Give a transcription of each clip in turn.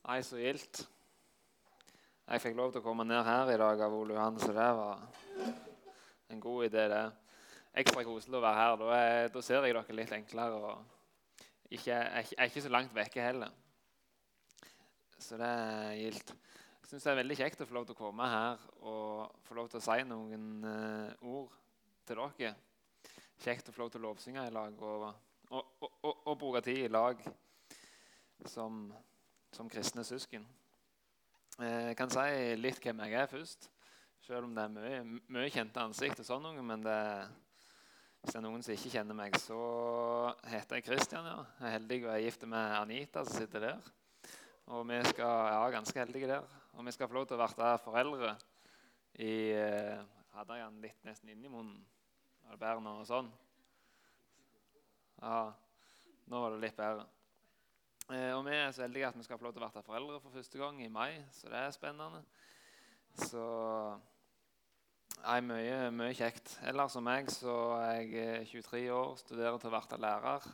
Nei, så gildt. Jeg fikk lov til å komme ned her i dag av Ole Johan, så det var en god idé, det. Ekstra koselig å være her. Da, er, da ser jeg dere litt enklere. og ikke, Jeg er ikke så langt vekke heller. Så det er gildt. Jeg syns det er veldig kjekt å få lov til å komme her og få lov til å si noen uh, ord til dere. Kjekt å få lov til å lovsynge i lag og, og, og, og bruke tid i lag som som kristne søsken. Eh, jeg kan si litt hvem jeg er først, selv om det er mye, mye kjente ansikt. og sånn, Men det, hvis det er noen som ikke kjenner meg, så heter jeg Kristian. Ja. Jeg er heldig og er gift med Anita, som sitter der. Og vi skal, ja, ganske heldige der. Og vi skal få lov til å være foreldre i eh, Hadde jeg den litt nesten inni munnen? Var det bedre nå? Sånn? Ja, nå var det litt bedre. Eh, og vi er så heldige at vi skal få lov til å være foreldre for første gang i mai, så det er spennende. Så nei, mye, mye kjekt. Ellers som meg så er jeg 23 eh, år, studerer til å bli lærer.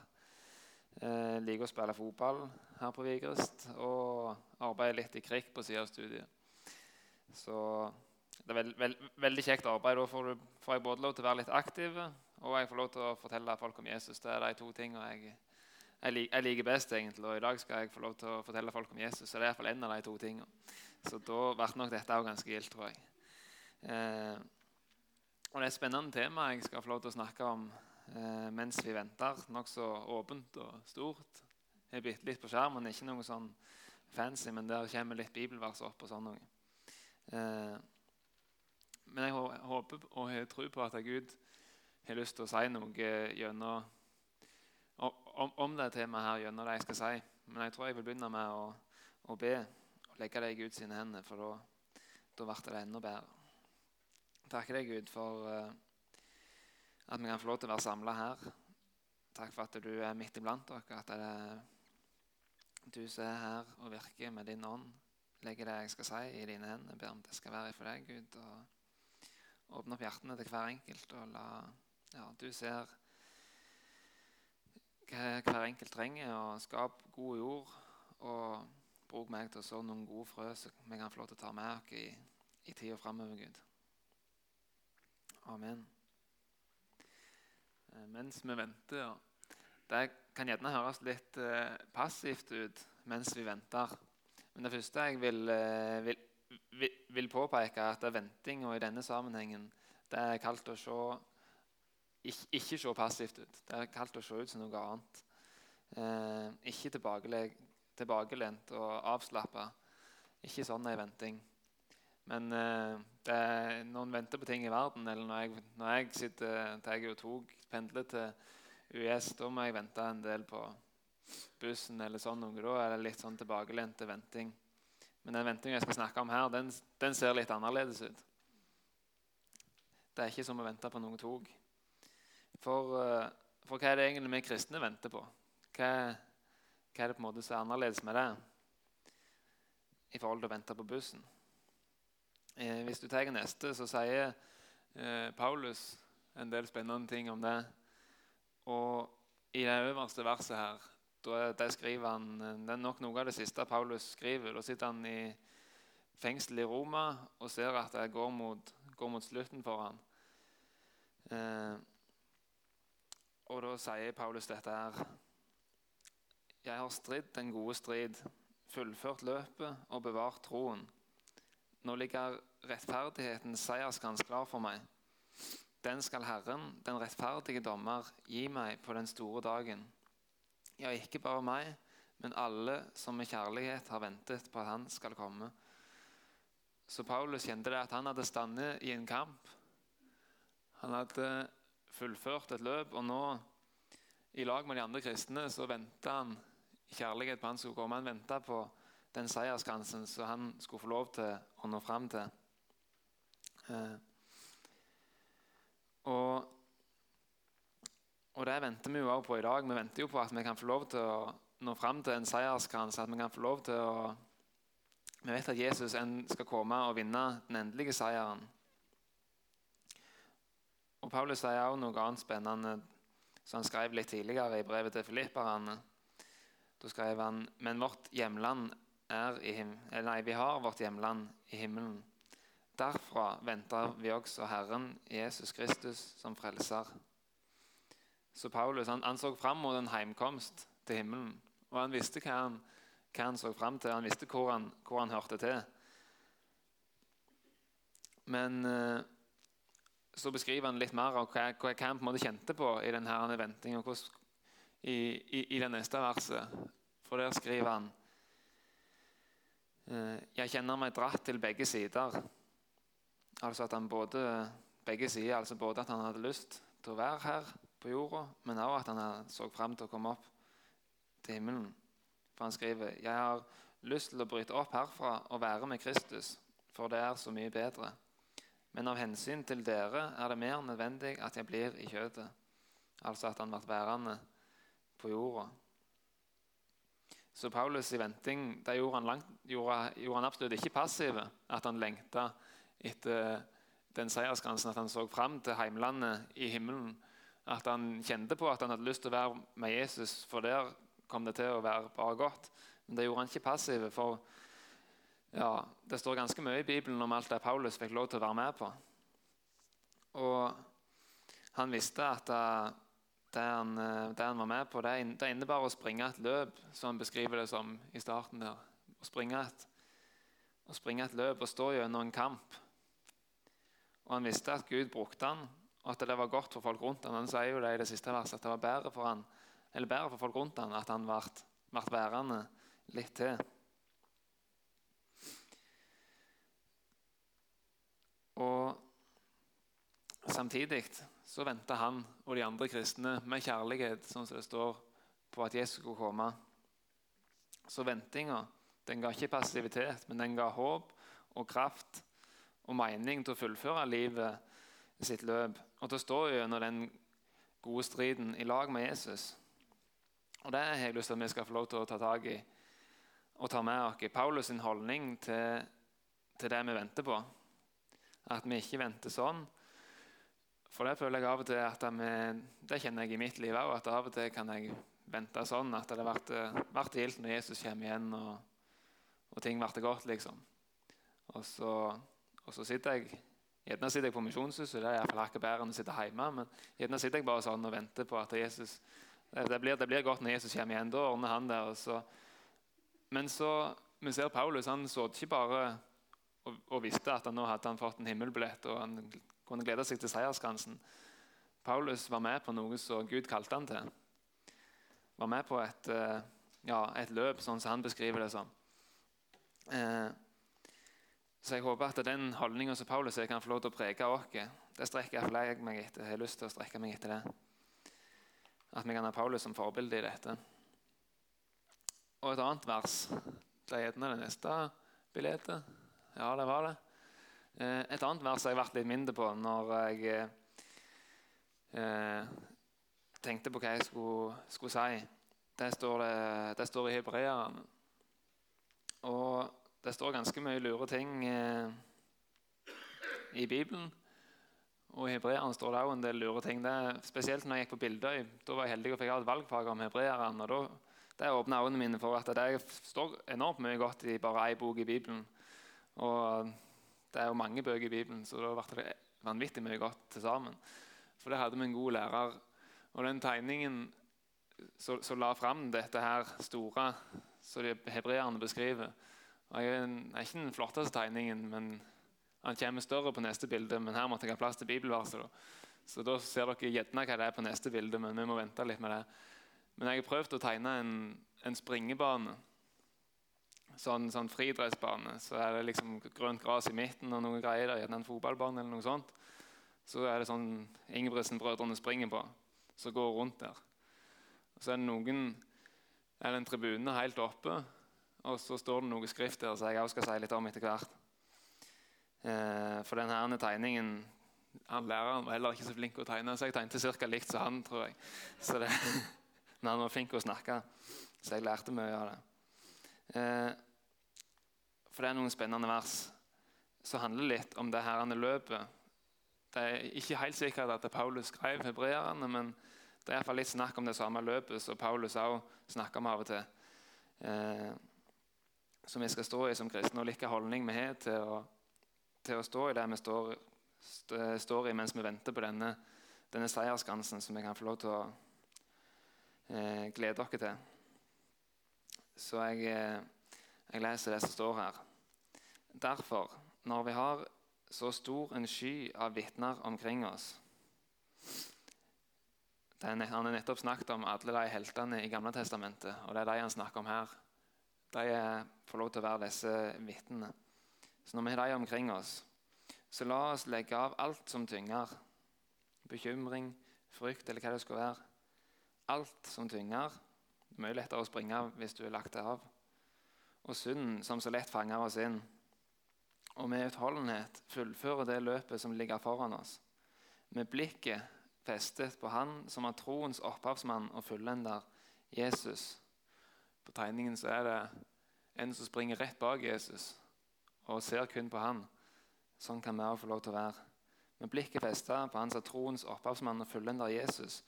Eh, liker å spille fotball her på Vigrest og arbeider litt i krig på siden av studiet. Så det er veld, veld, veldig kjekt arbeid. Da får, du, får, jeg både lov til å være litt aktiv, og jeg får lov til å fortelle folk om Jesus. Det er de to tingene jeg jeg, liker best. egentlig, og I dag skal jeg få lov til å fortelle folk om Jesus. så det er iallfall en av de to tingene. Så da ble nok dette også ganske gildt, tror jeg. Eh, og Det er et spennende tema jeg skal få lov til å snakke om eh, mens vi venter. Nokså åpent og stort. Jeg bitte litt på skjermen, ikke noe sånn fancy, men der kommer litt bibelvers opp. og sånn noe. Eh, men jeg håper og har tro på at Gud har lyst til å si noe gjennom om, om det temaet her gjennom det jeg skal si. Men jeg tror jeg vil begynne med å, å be og legge det i Guds hender, for da, blir det enda bedre. Takker deg, Gud, for uh, at vi kan få lov til å være samla her. Takk for at du er midt iblant dere, at det er du som er her og virker med din ånd. Legger det jeg skal si, i dine hender. Jeg ber om det skal være for deg, Gud. og Åpne opp hjertene til hver enkelt. og la, ja, Du ser hver enkelt trenger. og Skap god jord. Og bruk meg til å så noen gode frø så vi kan få lov til å ta med oss i, i tida framover, Gud. Amen. Eh, mens vi venter ja. Det kan gjerne høres litt eh, passivt ut mens vi venter. Men det første jeg vil, eh, vil, vil, vil påpeke, er at ventinga i denne sammenhengen det er kalt å se ikke, se passivt ut. Det er kalt å se ut som noe annet. Eh, ikke tilbakelent og avslappa. Ikke sånn ei venting. Men eh, er, når en venter på ting i verden, eller når jeg, når jeg sitter tar og tog, pendler til US, da må jeg vente en del på bussen eller sånn noe. Da er det litt sånn tilbakelent venting. Men den ventinga jeg skal snakke om her, den, den ser litt annerledes ut. Det er ikke som å vente på noe tog. For, eh, for, hva er det egentlig vi kristne venter på? Hva, hva er det på en måte som er annerledes med det i forhold til å vente på bussen? Eh, hvis du tar neste, så sier eh, Paulus en del spennende ting om det. Og i det øverste verset her, der skriver han, eh, det er nok noe av det siste Paulus skriver. Da sitter han i fengsel i Roma og ser at det går mot, går mot slutten for ham. Eh, og da sier Paulus dette her. Jeg har stridd den gode strid, fullført løpet og bevart troen. Nå ligger rettferdighetens seierskrans klar for meg. Den skal Herren, den rettferdige dommer, gi meg på den store dagen. Ja, ikke bare meg, men alle som med kjærlighet har ventet på at han skal komme. Så Paulus kjente det at han hadde standet i en kamp. Han hadde fullført et løp, og nå, i lag med de andre kristne, så venta han i kjærlighet på han skulle komme. Han venta på den seierskransen som han skulle få lov til å nå fram til. Eh, og, og, det venter vi jo også på i dag. Vi venter jo på at vi kan få lov til å nå fram til en seierskrans. At vi kan få lov til å Vi vet at Jesus skal komme og vinne den endelige seieren. Og Paulus sier også noe annet spennende som han skrev litt tidligere i brevet til filipperne. Da skrev han men vårt hjemland er i him nei, vi har vårt hjemland i himmelen. Derfra venter vi også Herren Jesus Kristus som frelser. Så Paulus han, han så fram mot en heimkomst til himmelen. Og han visste hva han, hva han så fram til. Han visste hvor han, hvor han hørte til. Men eh, så beskriver han litt mer av hva, hva, han på en måte kjente på i denne ventinga i, i, i det neste verset. For der skriver han eh, Jeg kjenner meg dratt til begge sider. Altså at han både begge sider, altså både at han hadde lyst til å være her på jorda, men også at han så fram til å komme opp til himmelen. For han skriver jeg har lyst til å bryte opp herfra og være med Kristus, for det er så mye bedre. Men av hensyn til dere er det mer nødvendig at jeg blir i kjødet, Altså at han ble værende på jorda. Så Paulus' i venting det gjorde han, langt, gjorde, gjorde han absolutt ikke passiv. At han lengta etter den seiersgrensen, at han så fram til heimlandet i himmelen. At han kjente på at han hadde lyst til å være med Jesus, for der kom det til å være bare godt. Men det gjorde han ikke passiv. For ja, det står ganske mye i Bibelen om alt det Paulus fikk lov til å være med på. Og han visste at eh, det han, eh, det han var med på, det, innebar å springe et løp, som han beskriver det som i starten. der. Å springe et, å springe et løp og stå gjennom en kamp. Og Han visste at Gud brukte han, og at det var godt for folk rundt han. Han sier jo det i det siste verset, at det var bedre for, han, bedre for folk rundt han at han ble værende litt til. Og samtidig så venta han og de andre kristne med kjærlighet, sånn som det står, på at Jesus skulle komme. Så ventinga den ga ikke passivitet, men den ga håp og kraft og mening til å fullføre livet sitt løp og til å stå gjennom den gode striden i lag med Jesus. Og Det har jeg lyst til at vi skal få lov til å ta tak i og ta med oss. Paulus' sin holdning til, til det vi venter på. At vi ikke venter sånn. For det føler jeg av og til at vi, det kjenner jeg i mitt liv òg. At av og til kan jeg vente sånn at det blir gildt når Jesus kommer igjen og, og ting blir godt. liksom. Og så og så sitter jeg Gjerne sitter jeg på misjonshuset, det er iallfall hakket bedre enn å sitte hjemme. Men gjerne sitter jeg bare sånn og venter på at Jesus Det blir, det blir godt når Jesus kommer igjen. Da ordner han det. Så. Men så vi ser Paulus han så ikke bare og, og, visste at han nå hadde han fått en himmelbillett og han kunne glede seg til seierskransen. Paulus var med på noe som Gud kalte han til. Var med på et, eh, ja, et løp, sånn som han beskriver det som. Eh, så jeg håper at den holdninga som Paulus er, kan få lov til å prege oss. Det strekker jeg meg etter. Jeg har lyst til å strekke meg etter det. At vi kan ha Paulus som forbilde i dette. Og et annet vers. Det er gjerne det neste bildet. Ja, det var det. Eh, et annet vers har jeg vært litt mindre på når jeg eh, tenkte på hva jeg skulle, skulle si. Det står, det, det står i Hebreerne. Og det står ganske mye lure ting eh, i Bibelen. Og I hebreerne står det òg en del lure ting. Det, spesielt når jeg gikk på Bildøy. Da var jeg heldig og fikk ha et valgfag om hebreerne. Det åpna øynene mine for at det står enormt mye godt i bare ei bok i Bibelen. Og det er jo mange bøker i Bibelen, så da ble det vanvittig mye godt til sammen. For det hadde vi en god lærer. Og den tegningen som la fram dette her store som de hebreerne beskriver, jeg er ikke den flotteste tegningen, men han kommer større på neste bilde. Men her måtte jeg ha plass til bibelverset. Så da ser dere gjerne hva det er på neste bilde. men vi må vente litt med det. Men jeg har prøvd å tegne en, en springebane. Sånn, sånn friidrettsbane. Så er det liksom grønt gress i midten og noen greier der, gjerne en fotballbane eller noe sånt. Så er det sånn Ingebrigtsen-brødrene springer på, som går rundt der. Og så er det noen er det en tribune helt oppe og så står det noe skrift der som jeg også skal si litt om etter hvert. Eh, for denne tegningen han Læreren var heller ikke så flink til å tegne, så jeg tegnte ca. likt som han. tror jeg. Så det, Men han var flink til å snakke, så jeg lærte mye av det. Eh, for det er noen spennende vers som handler litt om det her løpet. Det er ikke helt sikkert at Paulus skrev hebreerne, men det er iallfall litt snakk om det samme løpet som Paulus også snakker om av og til. Eh, som vi skal stå i som kristne, og hvilken holdning vi har til å, til å stå i det vi står, st står, i mens vi venter på denne, denne seierskansen som vi kan få lov til å eh, glede dere til. Så jeg, eh, jeg leser det som står her. Derfor, når vi har så stor en sky av vitner omkring oss han har nettopp snakket om alle de heltene i Gamle Testamentet, og det er de han snakker om her. De får lov til å være disse vitnene. Så når vi har de omkring oss, så la oss legge av alt som tynger. Bekymring, frykt eller hva det skal være. Alt som tynger. Er mye lettere å springe hvis du har lagt det av. Og synden som så lett fanger oss inn. Og med utholdenhet fullføre det løpet som ligger foran oss. Med blikket festet på Han som er troens opphavsmann og fullender, Jesus. På tegningen så er det en som springer rett bak Jesus og ser kun på han. Sånn kan vi få lov til å være. Med blikket festet på han som er troens opphavsmann og fullender Jesus.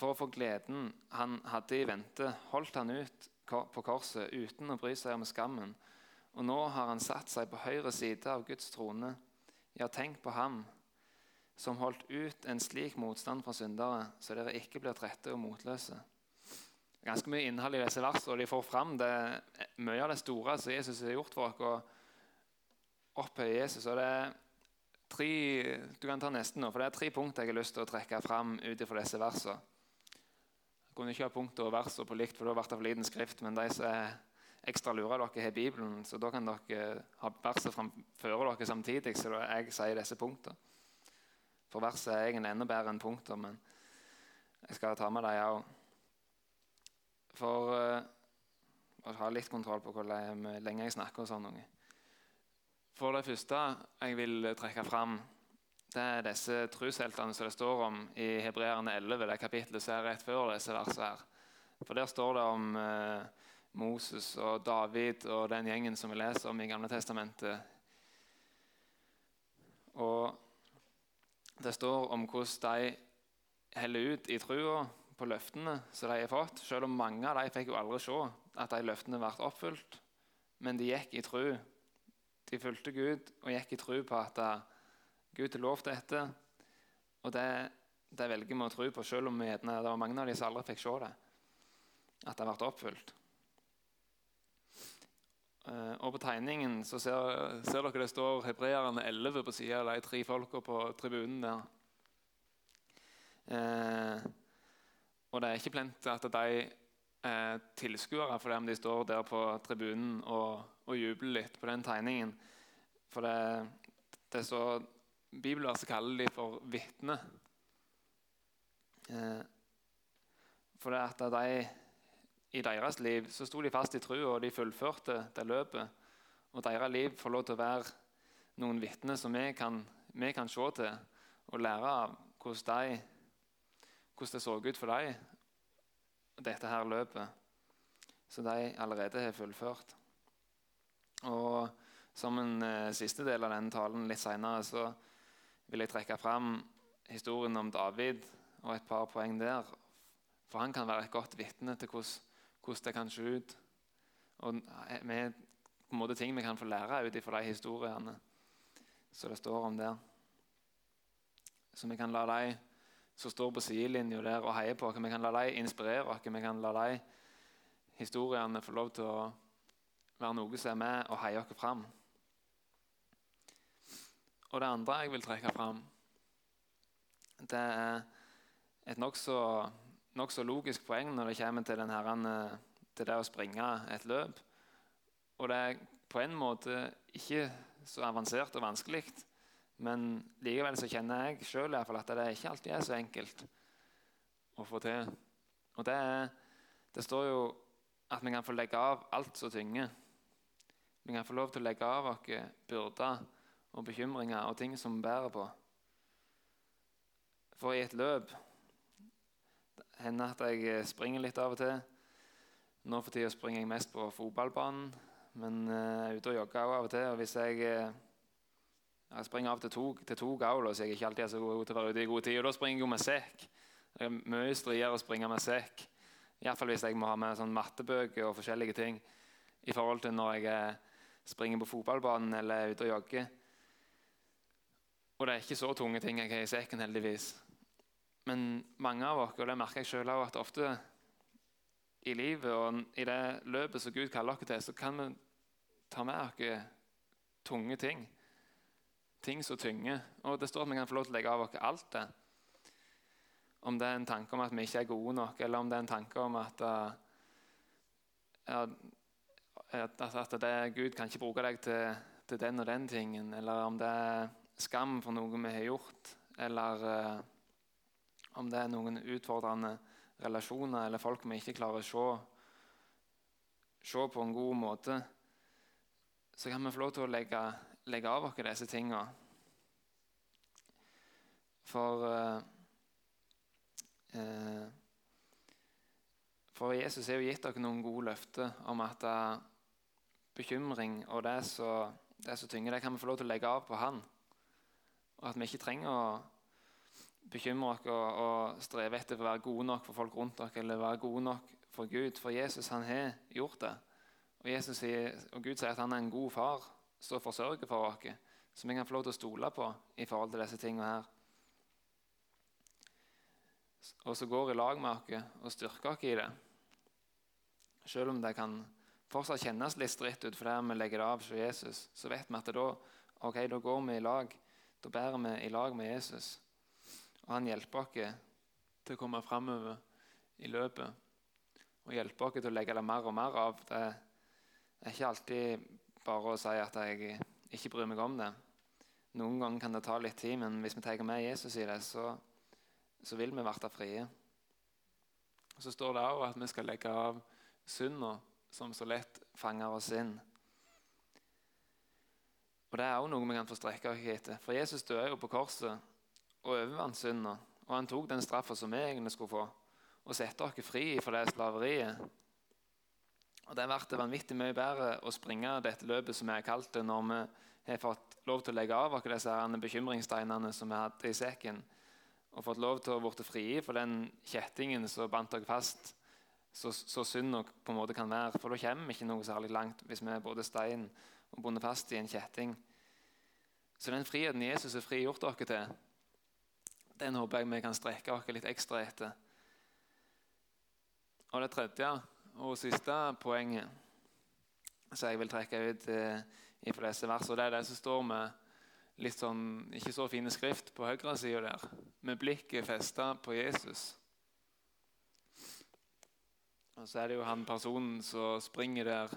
For å få gleden han hadde i vente, holdt han ut på korset uten å bry seg om skammen. Og nå har han satt seg på høyre side av Guds trone. Ja, tenk på ham som holdt ut en slik motstand fra syndere, så dere ikke blir trette og motløse. Ganske mye innhold i disse versene, og de får fram det, mye av det store som Jesus har gjort for oss. og opphøye Jesus. Og det er tre, du kan ta nesten nå, for det er tre punkter jeg har lyst til å trekke fram ut fra disse versene. Jeg kunne ikke ha punkter og verser på likt, for da ble det for liten skrift. Men de som er ekstra lure, dere har Bibelen, så da kan dere ha verset framfor dere samtidig. så jeg sier disse punktene. For verset er egentlig enda bedre enn punkter, men jeg skal ta med dem òg. For uh, å ha litt kontroll på hvor lenge jeg snakker og sånn. For det første jeg vil trekke fram, det er disse trosheltene som det står om i Hebreerne 11, det kapittelet som er rett før disse versene. her. For der står det om uh, Moses og David og den gjengen som vi leser om i Gamle Testamentet. Og det står om hvordan de heller ut i trua på løftene som de har fått. Selv om mange av dem fikk jo aldri se at de løftene ble oppfylt. Men de gikk i tru. De fulgte Gud og gikk i tru på at Gud har lovt dette. Og det, det velger vi å tro på, selv om vi, det var mange av dem som aldri fikk se det. At det ble oppfylt. Eh, og På tegningen så ser, ser dere det står hebreerne 11 på sida av de tre folka på tribunen der. Eh, og det er ikke plent at de er tilskuere fordi om de står der på tribunen og, og jubler litt på den tegningen. For det, det står Bibelverset kaller de for vitner. Eh, for det at de i deres liv så sto de fast i trua, og de fullførte det løpet. Og deres liv får lov til å være noen vitner som vi kan, vi kan, se til og lære av hvordan, de, hvordan det så ut for dem, dette her løpet. som de allerede har fullført. Og som en eh, siste del av denne talen litt seinere vil jeg trekke fram historien om David og et par poeng der. For han kan være et godt vitne til hvordan hvordan det kan se ut. Og vi på en måte ting vi kan få lære ut fra de historiene som det står om der. Så vi kan la de som står på sidelinja der og heier på oss, vi kan la de inspirere oss. Vi kan la de historiene få lov til å være noe som er med og heier oss fram. Og det andre jeg vil trekke fram, det er et nokså nokså logisk poeng når det kommer til, her, til, det å springe et løp. Og det er på en måte ikke så avansert og vanskelig, men likevel så kjenner jeg sjøl at det ikke alltid er så enkelt å få til. Og det, det står jo at vi kan få legge av alt som tynger. Vi kan få lov til å legge av oss byrder og bekymringer og ting som vi bærer på. For i et løp hender at jeg eh, springer litt av og til. Nå for tida springer jeg mest på fotballbanen, men jeg er ute og jogger også av og til. Og hvis jeg, uh, jeg springer av til to, til to gaul, så jeg er ikke alltid så god til å være ute i god tid. Og da springer jeg jo med sekk. Det er mye striere å springe med sekk. Iallfall hvis jeg må ha med sånn mattebøker og forskjellige ting. i forhold til når jeg springer på fotballbanen eller er ute og jogger. Og det er ikke så tunge ting jeg har i sekken, heldigvis. Men mange av oss, og det merker jeg sjøl òg, at ofte i livet og i det løpet som Gud kaller oss til, så kan vi ta med oss tunge ting. Ting som tynger. Og det står at vi kan få lov til å legge av oss alt det. Om det er en tanke om at vi ikke er gode nok, eller om det er en tanke om at, uh, at, at det, Gud kan ikke bruke deg til, til, den og den tingen, eller om det er skam for noe vi har gjort, eller uh, om det er noen utfordrende relasjoner eller folk vi ikke klarer å se, se på en god måte, så kan vi få lov til å legge, legge av oss disse tingene. For eh, uh, For Jesus har jo gitt dere noen gode løfter om at uh, bekymring og det som tynger, det kan vi få lov til å legge av på Han. Og at vi ikke trenger å bekymre oss og, og streve etter å være gode nok for folk rundt oss eller være gode nok for Gud. For Jesus han har gjort det. Og, Jesus, og Gud sier at han er en god far som forsørger for oss. Som vi kan få lov til å stole på i forhold til disse tingene her. Og som går i lag med oss og styrker oss i det. Selv om det kan fortsatt kjennes litt stritt ut fordi vi legger det av hos Jesus, så vet vi at da, okay, da går vi i lag. Da bærer vi i lag med Jesus. Og han hjelper oss til å komme framover i løpet. Og hjelper oss til å legge det mer og mer av. Det er ikke alltid bare å si at jeg ikke bryr meg om det. Noen ganger kan det ta litt tid, men hvis vi tar med Jesus i det, så, så vil vi bli frie. Så står det òg at vi skal legge av synda som så lett fanger oss inn. Og Det er òg noe vi kan få strekke oss etter. For Jesus døde jo på korset og overvant synda. Og han tok den straffa som vi egentlig skulle få, og sette oss fri fra det slaveriet. Og Det ble vanvittig mye bedre å springe dette løpet som vi har kalt det, når vi har fått lov til å legge av oss disse bekymringssteinene som vi hadde i sekken, og fått lov til å bli frie for den kjettingen som bandt oss fast, så, så synd nok på en måte kan være. For da kommer vi ikke noe særlig langt hvis vi er både stein og bundet fast i en kjetting. Så den friheten Jesus har frigjort dere til, den håper jeg vi kan strekke oss litt ekstra etter. Og det tredje og siste poenget som jeg vil trekke ut eh, fra disse versene, det er det som står med litt sånn ikke så fine skrift på høyresida der, med blikket festa på Jesus. Og så er det jo han personen som springer der,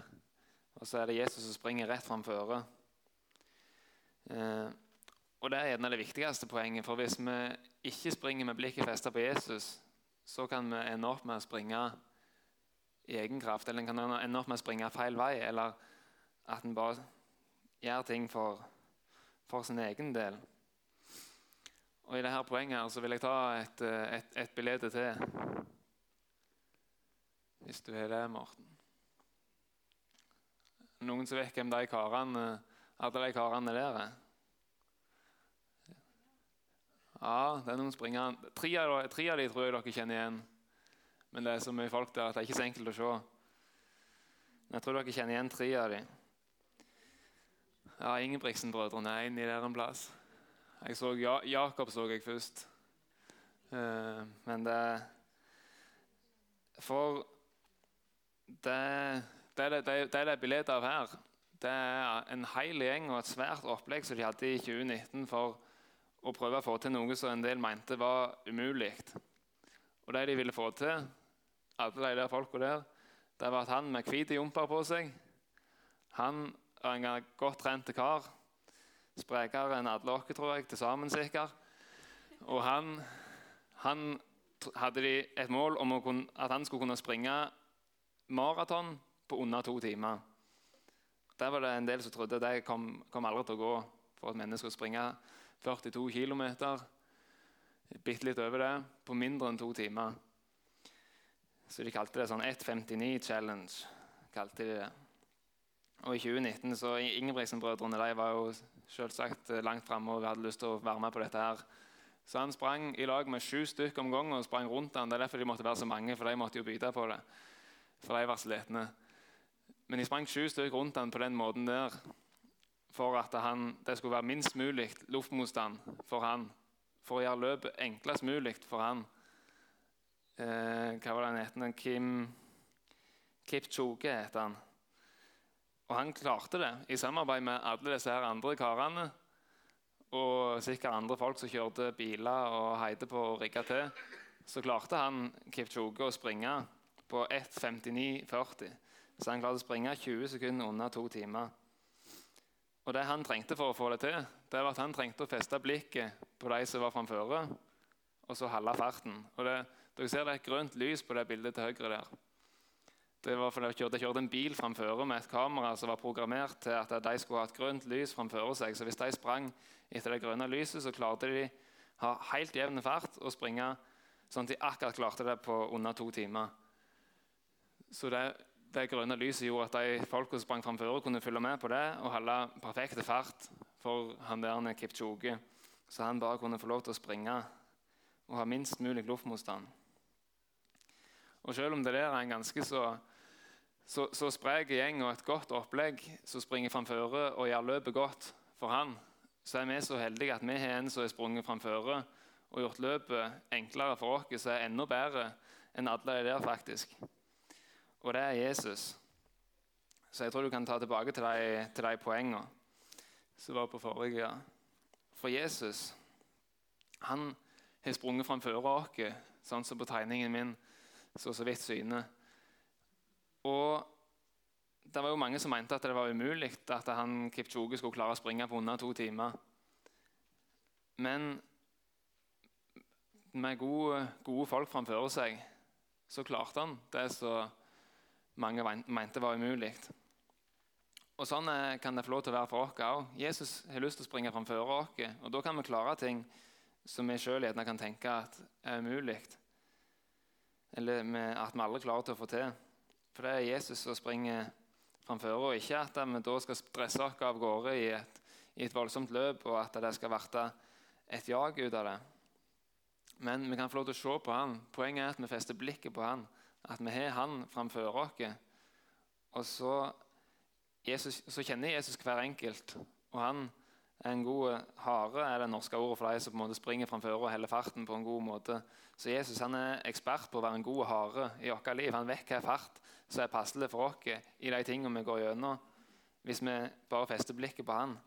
og så er det Jesus som springer rett framfor. Eh, og Det er gjerne det viktigste poenget. for Hvis vi ikke springer med blikket festet på Jesus, så kan vi ende opp med å springe i egen kraft. Eller en kan ende opp med å springe feil vei. Eller at en bare gjør ting for, for sin egen del. Og I dette poenget her så vil jeg ta et, et, et bilde til. Hvis du har det, Morten. Noen som vet hvem de karene, alle de karene der er? Ja, det er noen springere. Tre av, tre av de tror jeg dere kjenner igjen. Men det er så mye folk der at det er ikke så enkelt å se. Men jeg tror dere kjenner igjen tre av de. Ja, Ingebrigtsen-brødrene er inni der en plass. Jeg så ja, Jakob så jeg først. Uh, men det For det, det, det, det, det er det bildet av her. Det er en hel gjeng og et svært opplegg som de hadde i 2019 for og prøve å få til noe som en del mente var umulig. Og det de ville få til, alle de der folka der, det var at han med hvit jumper på seg Han er en godt trent kar. Sprekere enn alle oss, tror jeg, til sammen sikkert. Og han, han hadde de et mål om kunne, at han skulle kunne springe maraton på under to timer. Der var det en del som trodde det kom, kom aldri til å gå for at mennesker skulle springe 42 km. Bitte litt over det på mindre enn to timer. Så de kalte det sånn 1.59 Challenge. kalte de det. Og I 2019 så Ingebrigtsen-brødrene de var jo selvsagt langt framme og hadde lyst til å være med på dette. her. Så han sprang i lag med sju stykker om gangen og sprang rundt han. Det er derfor de måtte være så mange, for de måtte jo bytte på det. For de var slitne. Men de sprang sju stykker rundt han på den måten der for at han, det skulle være minst mulig luftmotstand for han. For å gjøre løpet enklest mulig for han. Eh, hva var det han het? Kim Kipchoge het han. Og han klarte det i samarbeid med alle disse her andre karene. Og sikkert andre folk som kjørte biler og heide på og rigga til. Så klarte han Kipchoge å springe på 1.59,40. Så han klarte å springe 20 sekunder under to timer. Og det han trengte for å få det til, det var at han trengte å feste blikket på de som var framføre, og så holde farten. Og det, dere ser det er et grønt lys på det bildet til høyre der. Det var fordi jeg kjørte, kjørte en bil framføre med et kamera som var programmert til at de skulle ha et grønt lys framføre seg. Så hvis de sprang etter det grønne lyset, så klarte de ha helt jevn fart og springe sånn at de akkurat klarte det på under to timer. Så det, det grønne lyset gjorde at de folka som sprang framfor, kunne følge med på det og holde perfekt fart for han der Kipchoge. Så han bare kunne få lov til å springe og ha minst mulig luftmotstand. Og selv om det der er en ganske så så, så sprek gjeng og et godt opplegg som springer framfor og gjør løpet godt for han, så er vi så heldige at vi har en som har sprunget framfor og gjort løpet enklere for oss, som er enda bedre enn alle de der, faktisk. Og det er Jesus. Så jeg tror du kan ta tilbake til de, til de poengene som var på forrige. Ja. For Jesus han har sprunget framfor oss, sånn som på tegningen min så så vidt syne. Og det var jo mange som mente at det var umulig at han Kipchoge skulle klare å springe på under to timer. Men med gode, gode folk framfor seg så klarte han det som mange mente var umulig. Og Sånn kan det få lov til å være for oss òg. Jesus har lyst til å springe framfor oss. Og da kan vi klare ting som vi sjøl kan tenke at er umulig. Eller at vi alle klarer til å få til. For det er Jesus som springer framfor, og ikke at vi da skal stresse oss av gårde i et, i et, voldsomt løp, og at det skal bli et jag ut av det. Men vi kan få lov til å se på han. Poenget er at vi fester blikket på han. At vi har han framfor oss. Og så, Jesus, så, kjenner Jesus hver enkelt. Og han er en god hare, er det norske ordet for de som på en måte springer framfor og holder farten på en god måte. Så Jesus han er ekspert på å være en god hare i vårt liv. Han vet hva fart som er passelig for oss i de tingene vi går gjennom, hvis vi bare fester blikket på han.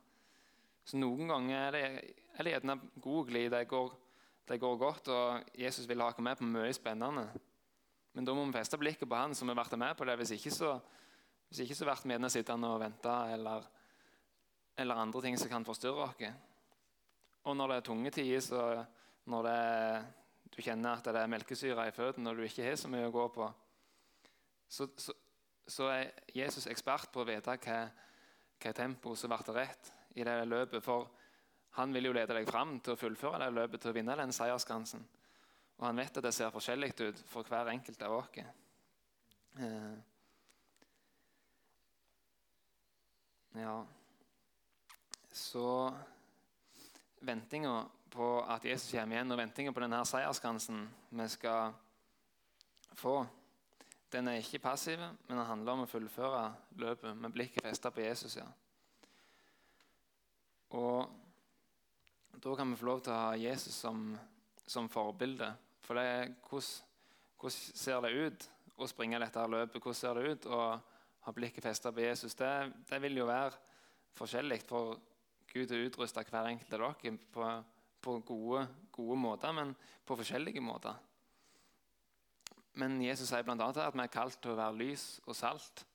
Så Noen ganger er det, er gjerne god glid. Det går, det går godt, og Jesus vil ha oss med på mye spennende. Men da må vi feste blikket på han, som har vært med på det. Hvis ikke så, hvis ikke så blir vi sittende og vente eller, eller, andre ting som kan forstyrre oss. Og når det er tunge tider, så når det, du kjenner at det er melkesyre i føttene, og du ikke har så mye å gå på, så, så, så, er Jesus ekspert på å vite hva, hva tempo som blir rett i det løpet. For han vil jo lede deg fram til å fullføre det løpet, til å vinne den seierskransen. Og han vet at det ser forskjellig ut for hver enkelt av oss. Eh, ja Så ventinga på at Jesus kommer igjen, og ventinga på denne seierskransen vi skal få den er ikke passiv, men den handler om å fullføre løpet med blikket festet på Jesus. ja. Og da kan vi få lov til å ha Jesus som, som forbilde. For det hvordan, hvordan ser det ut å springe dette løpet? Hvordan ser det ut å ha blikket festet på Jesus? Det, det, vil jo være forskjellig for Gud å utruste hver enkelt av dere på, på gode, gode måter, men på forskjellige måter. Men Jesus sier bl.a. at vi er kalt til å være lys og salt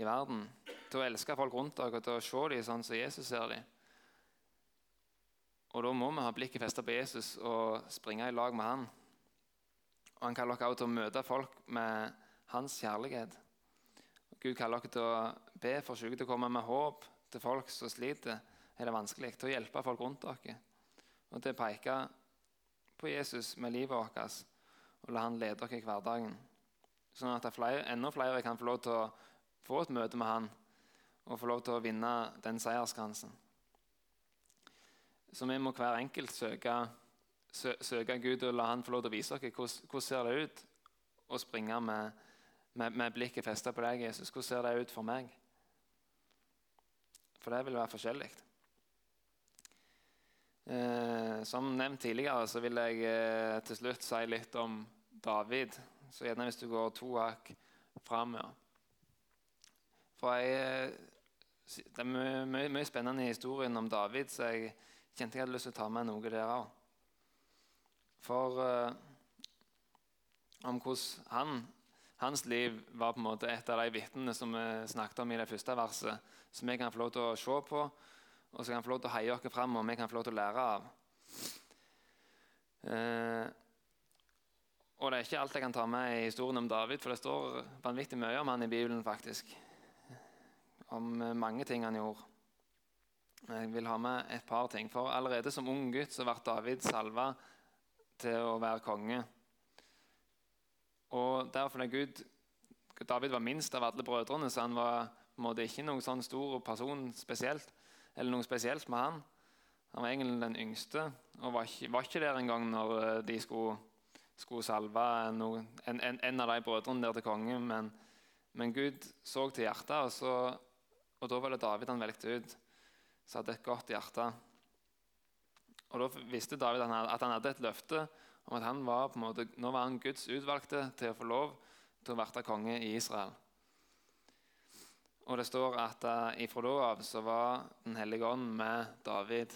i verden. Til å elske folk rundt dere og til å se dem sånn som Jesus ser dem. Og da må vi ha blikket festet på Jesus og springe i lag med han. Og Han kaller dere til å møte folk med hans kjærlighet. Og Gud kaller dere til å be for syke, til å komme med håp til folk som sliter, er det vanskelig. Til å hjelpe folk rundt dere. Og til å peke på Jesus med livet vårt og la han lede dere i hverdagen. Sånn at flere, enda flere kan få lov til å få et møte med han og få lov til å vinne den seierskransen. Så vi må hver enkelt søke, søke Gud og la han få lov til å vise oss hvordan, hvordan ser det ut å springe med, med, med blikket festet på deg, Jesus, hvordan ser det ut for meg? For det vil være forskjellig. Eh, som nevnt tidligere så vil jeg eh, til slutt si litt om David. Så gjerne hvis du går to hakk fram. Ja. For jeg, eh, det er mye, mye, mye, spennende i historien om David, så jeg kjente jeg hadde lyst til å ta med noe der òg. For eh, om hvordan han, hans liv var på en måte et av de vitnene som vi snakket om i det første verset, som vi kan få lov til å se på og så kan få lov til å heie oss fram, og vi kan få lov til å lære av. Eh, og det er ikke alt jeg kan ta med i historien om David, for det står vanvittig mye om han i Bibelen. faktisk. Om mange ting han gjorde. Jeg vil ha med et par ting. For allerede som ung gutt så ble David salva til å være konge. Og derfor er Gud David var minst av alle brødrene, så han var måte ikke noen sånn stor person spesielt eller noe spesielt med han. Han var egentlig den yngste og var ikke, var ikke der engang når eh, de skulle, skulle salve noen, en, en, en, av de brødrene der til konge. Men, men Gud så til hjertet, og, så, og da var det David han valgte ut. Som hadde et godt hjerte. Og Da visste David at han hadde et løfte om at han var på en måte, nå var han Guds utvalgte til å få lov til å være konge i Israel. Og det står at uh, ifra da av så var Den hellige ånd med David.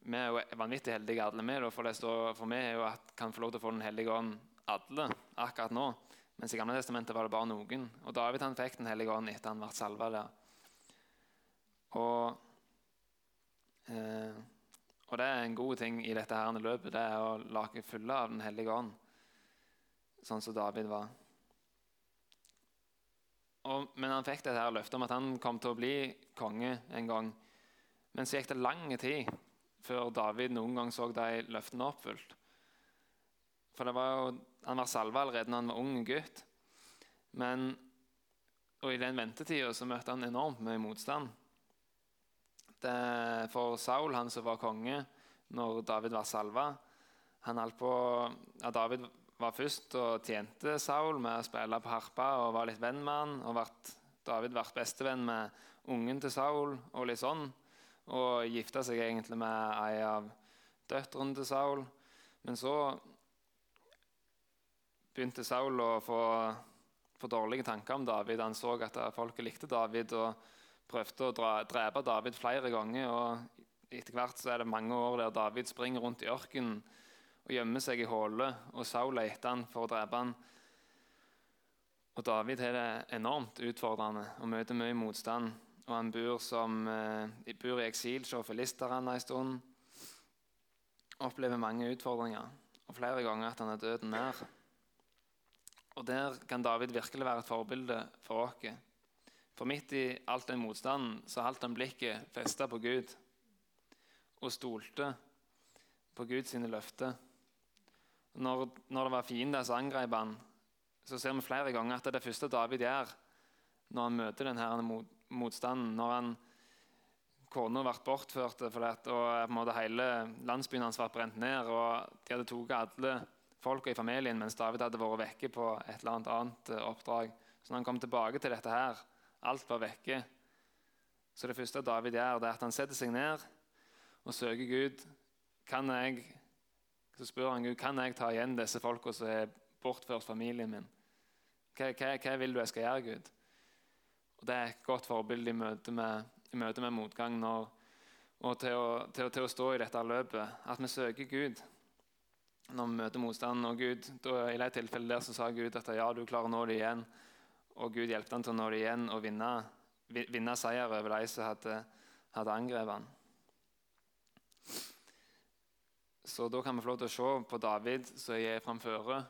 Vi er jo vanvittig heldige alle med, for det står for meg er jo at kan få lov til å få Den hellige ånd alle akkurat nå. Mens i Gamle testamentet var det bare noen. Og David han fikk Den hellige ånd etter han ble salva der. Og, eh, og, det er en god ting i dette herrende løpet, det er å lage fulle av Den hellige ånd, sånn som David var. Og, men han fikk dette løftet om at han kom til å bli konge en gang. Men så gikk det lang tid før David noen gang så de løftene oppfylt. For var jo, Han var salva allerede da han var ung gutt. Men, og i den ventetida møtte han enormt mye motstand. Det, for Saul, han som var konge når David var salva på, ja, David var først og tjente Saul med å spille på harpa og var litt venn med han. Og vært, David ble bestevenn med ungen til Saul og litt sånn. Og gifta seg egentlig med ei av døtrene til Saul. Men så begynte Saul å få, få dårlige tanker om David. Han så at folket likte David og prøvde å dra, drepe David flere ganger. og Etter hvert så er det mange år der David springer rundt i ørkenen og gjemmer seg i hullet, og Saul leter han for å drepe han. Og David har det enormt utfordrende og møter mye motstand. Og han bor, som, eh, bor i eksil hos filisterne en stund. Opplever mange utfordringer, og flere ganger at han er døden nær. Og Der kan David virkelig være et forbilde for oss. For midt i all den motstanden så holdt han blikket festa på Gud og stolte på Guds løfter. Når, når det var fiender som angrep han, så ser vi flere ganger at det er det første David gjør når han møter denne motstanden. Når han, kona ble bortført det, og hele landsbyen hans ble brent ned. og De hadde tatt alle folka i familien mens David hadde vært vekke på et eller annet eh, oppdrag. Så når han kom tilbake til dette her, alt var vekke. Så det første David gjør, det er at han setter seg ned og søker Gud. Kan jeg så spør han Gud kan jeg ta igjen disse folka som har bortført familien min. Hva, hva, hva, vil du jeg skal gjøre, Gud? Og Det er et godt forbilde i møte med, i møte med motgang når, og til å, til, til å, stå i dette løpet. At vi søker Gud når vi møter motstand. Og Gud, da, I det tilfellet der så sa Gud at ja, du klarer å nå det igjen. Og Gud hjelpte han til å nå det igjen og vinne, vinne seier over de som hadde, hadde angrepet han. Så da kan vi få lov til å se på David som er framføre,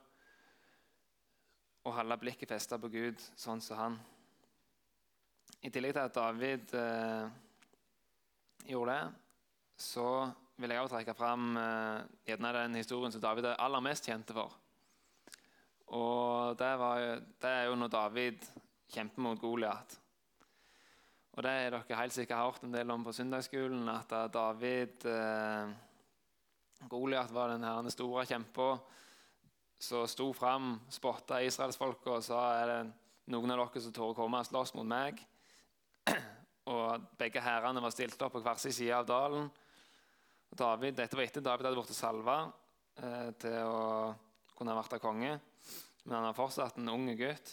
og holde blikket festa på Gud, sånn som han. I tillegg til at David eh, gjorde det, så vil jeg også trekke fram eh, den historien som David er aller mest kjent for. Og det, var, det er jo når David kjemper mot Goliat. Og det er dere helt sikkert hørt en del om på søndagsskolen, at David eh, Goliat var den store kjempa som sto fram, spotta israelsfolka og sa er det noen av dere som tør å komme og slåss mot meg. Og Begge hærene var stilt opp på hver sin side av dalen. David, dette var etter David hadde blitt salva eh, til å kunne ha vært konge. Men han er fortsatt en ung gutt.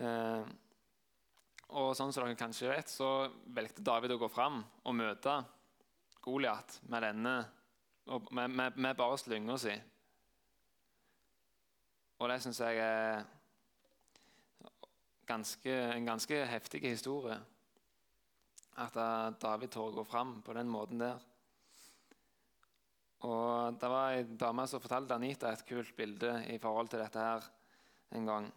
Eh, og sånn som dere kanskje vet, så valgte David å gå fram og møte Goliat med denne med, med, med bare slynga si. Og det syns jeg er ganske, en ganske heftig historie. At David tør å gå fram på den måten der. Og Det var ei dame som fortalte Anita et kult bilde i forhold til dette her en gang.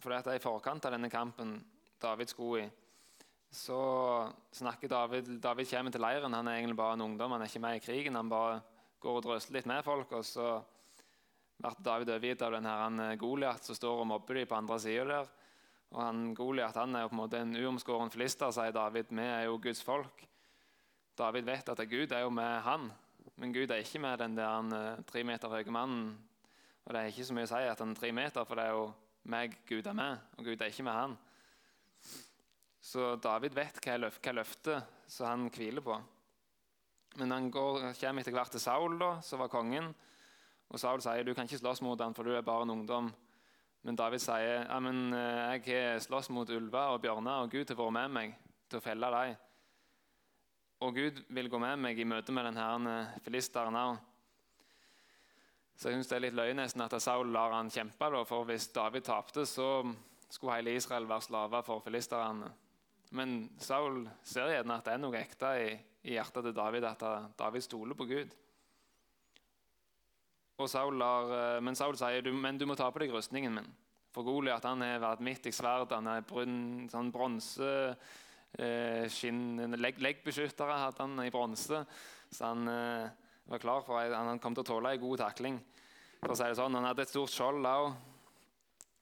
For det I forkant av denne kampen David skulle i, så snakker David David kommer til leiren. Han er egentlig bare en ungdom, han er ikke med i krigen. Han bare går og drøsler litt med folk. og så blir David overgitt av denne Goliat som står og mobber dem på andre sida der. Og han Goliat han er jo på en måte en uomskåren filister, sier David. Vi er jo Guds folk. David vet at Gud er jo med han, men Gud er ikke med den der eh, tre meter høye mannen. Og Det er ikke så mye å si at han er tre meter, for det er jo meg Gud er med, og Gud er ikke med han. Så David vet hva, løf, hva løftet som han hviler på. Men han går, kommer etter hvert til Saul, da, som var kongen. Og Saul sier du kan ikke slåss mot han, for du er bare en ungdom. Men David sier ja, men eh, jeg har slåss mot ulver og bjørner, og Gud har vært med meg til å felle dem. Og Gud vil gå med meg i møte med denne filisteren òg. Så jeg synes det er litt løye nesten at Saul lar han kjempe. Da, for hvis David tapte, så skulle hele Israel være slaver for filisterne. Men Saul ser gjerne at det er noe ekte i, i hjertet til David, at David stoler på Gud. Saul lar, eh, men Saul sier du, men du må ta på deg rustningen min. For Goliat har vært midt i sverd. Han er brun, sånn bronse eh, legg, Leggbeskyttere hadde han i bronse. Så han eh, var klar for han kom til å tåle en god takling. For å si det sånn. Han hadde et stort skjold òg.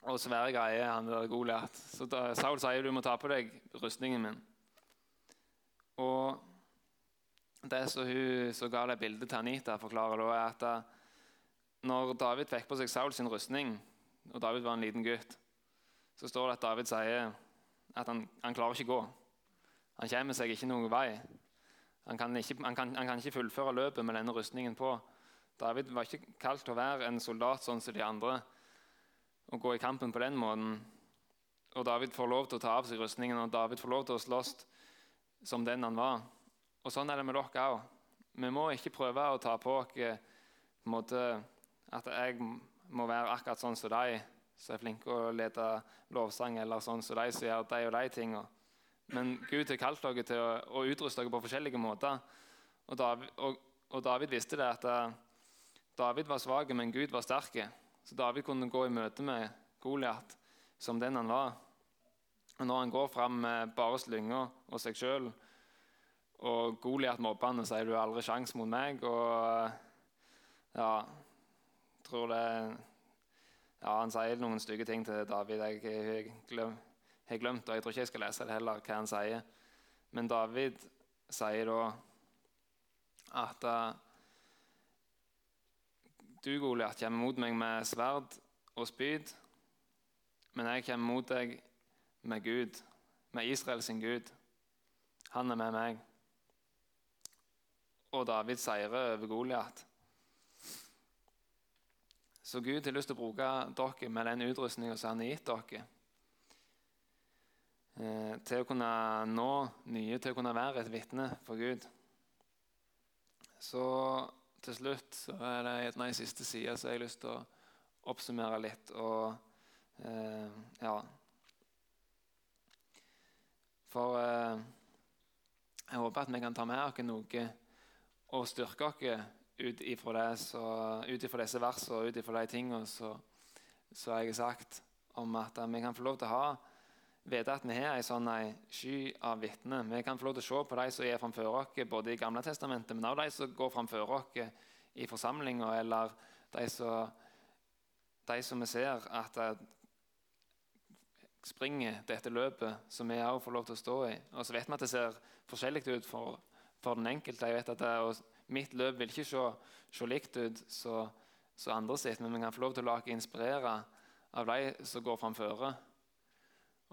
Og svære greier, han der Goliat. Så da, Saul sier du må ta på deg rustningen min. Og det som hun som ga det bildet til Anita, forklarer da, er at når David fikk på seg Saul sin rustning, og David var en liten gutt, så står det at David sier at han, han klarer ikke å gå. Han kommer seg ikke noen vei. Han kan, ikke, han, kan, han kan, ikke, fullføre løpet med denne rustningen på. David var ikke kalt til å være en soldat sånn som de andre og gå i kampen på den måten. Og David får lov til å ta av seg rustningen, og David får lov til å slåss som den han var. Og Sånn er det med dere òg. Vi må ikke prøve å ta på oss måte at jeg må være akkurat sånn som de som er flinke å lede lovsang, eller sånn som de som gjør de og de tingene. Men Gud har kalt dere til å, å utruste dere på forskjellige måter. Og David, og, og David visste det at uh, David var svak, men Gud var sterk. Så David kunne gå i møte med Goliat som den han var. Og Når han går fram med bare slynga og seg sjøl, og Goliat mobber han og sier du har aldri sjans mot meg, og ja, tror det ja, Han sier noen stygge ting til David. Jeg har glemt, og jeg tror ikke jeg skal lese det heller, hva han sier. Men David sier da at uh, du, Goliat, kommer mot meg med sverd og spyd, men jeg kommer mot deg med Gud, med Israel sin Gud. Han er med meg. Og David seirer over Goliat. Så Gud har lyst til å bruke dere med den utrustninga som han har gitt dere, eh, til å kunne nå nye, til å kunne være et vitne for Gud. Så til slutt så er det ei siste side så jeg har lyst til å oppsummere litt og eh, Ja. For eh, jeg håper at vi kan ta med oss noe og styrke oss ut ifra disse versene og ut ifra de tingene som jeg har sagt om at vi kan få lov til å ha vite at vi har en sånn sky av vitner. Vi kan få lov til å se på de som er framfor oss, både i Gamle testamentet, men også de som går framfor oss i forsamlinga, eller de som, de som vi ser at springer dette løpet, som vi òg får lov til å stå i. Og så vet vi at det ser forskjellig ut for, for den enkelte. Jeg vet at det, mitt løp vil ikke se, se likt ut som andre sitt, men vi kan få lov til å la oss inspirere av de som går framføre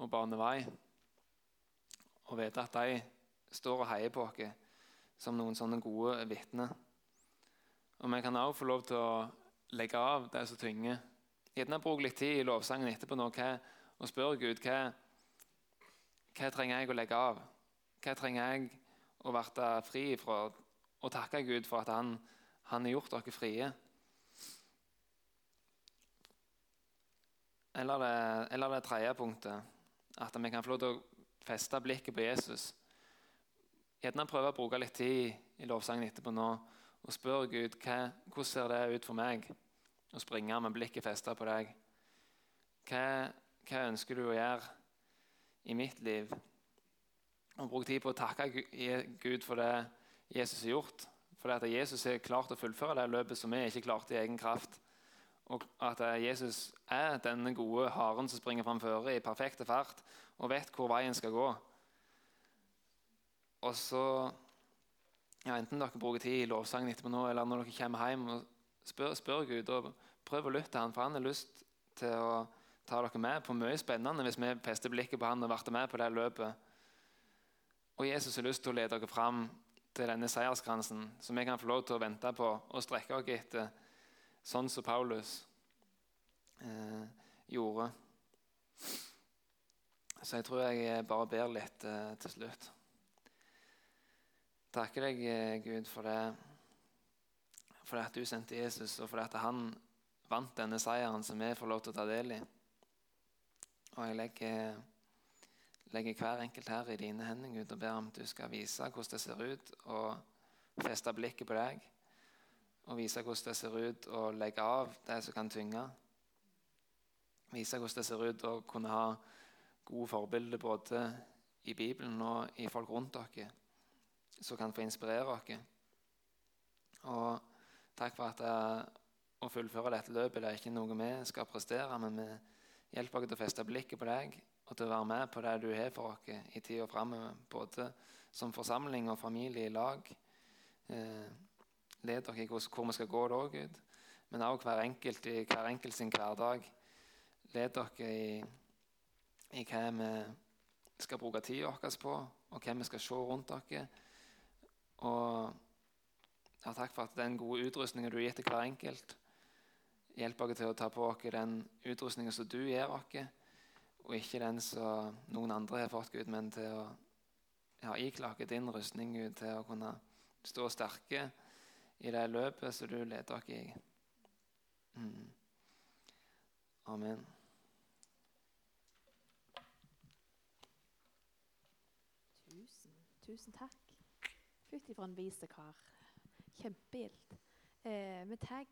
og baner vei. Og vite at de står og heier på oss som noen sånne gode vitner. Og vi kan også få lov til å legge av det som tynger. Gjerne bruke litt tid i lovsangen etterpå nå, hva, og spørre Gud hva, hva trenger jeg å legge av. Hva trenger jeg å bli fri fra? Og takke Gud for at han, han har gjort dere frie. Eller det, eller det tredje punktet, at vi kan få lov til å feste blikket på Jesus. Gjerne prøve å bruke litt tid i lovsangen etterpå nå og spørre Gud hva, hvordan ser det ut for meg å springe med blikket festet på deg. Hva, hva, ønsker du å gjøre i mitt liv? Og Bruk tid på å takke Gud for det Jesus har gjort. For at Jesus har klart å fullføre det løpet som vi ikke klarte i egen kraft. Og at Jesus er denne gode haren som springer framfor i perfekte fart og vet hvor veien skal gå. Og så ja, Enten dere bruker tid i lovsangen etterpå nå, eller når dere kommer hjem og spør, spør Gud, og prøv å lytte til han, for han har lyst til å ta dere med på mye spennende hvis vi fester blikket på han og blir med på det løpet. Og Jesus har lyst til å lede dere fram til denne seierskransen, som vi kan få lov til å vente på og strekke oss etter, sånn som Paulus eh, gjorde. Så jeg tror jeg bare ber litt eh, til slutt takker deg, eh, Gud, for det, for at du sendte Jesus, og for at han vant denne seieren som vi får lov til å ta del i. Og jeg legger, legger hver enkelt her i dine hender, Gud, og ber om at du skal vise hvordan det ser ut, og feste blikket på deg. Og vise hvordan det ser ut å legge av det som kan tynge. Vise hvordan det ser ut å kunne ha gode forbilder både i Bibelen og i folk rundt dere som kan få inspirere dere. Og takk for at jeg, å fullføre dette løpet det er ikke noe vi skal prestere, men vi hjelper dere til å feste blikket på deg og til å være med på det du har for oss i tida framover, både som forsamling og familie i lag. Eh, led dere i hvor vi skal gå da, Gud, men også hver enkelt i hver enkelt sin hverdag. Led dere i, i hva vi skal bruke tida vår på, og hva vi skal se rundt dere og ja, takk for at den gode utrustningen du har gitt til hver enkelt, hjelper oss til å ta på oss den utrustningen som du gir oss, og ikke den som noen andre har fått, Gud, men til å ja, iklaket din rustning, Gud, til å kunne stå sterke i det løpet som du leder oss i. Mm. Amen. Tusen, tusen takk Fytti for en visekar. Kjempegilt. Eh, vi tar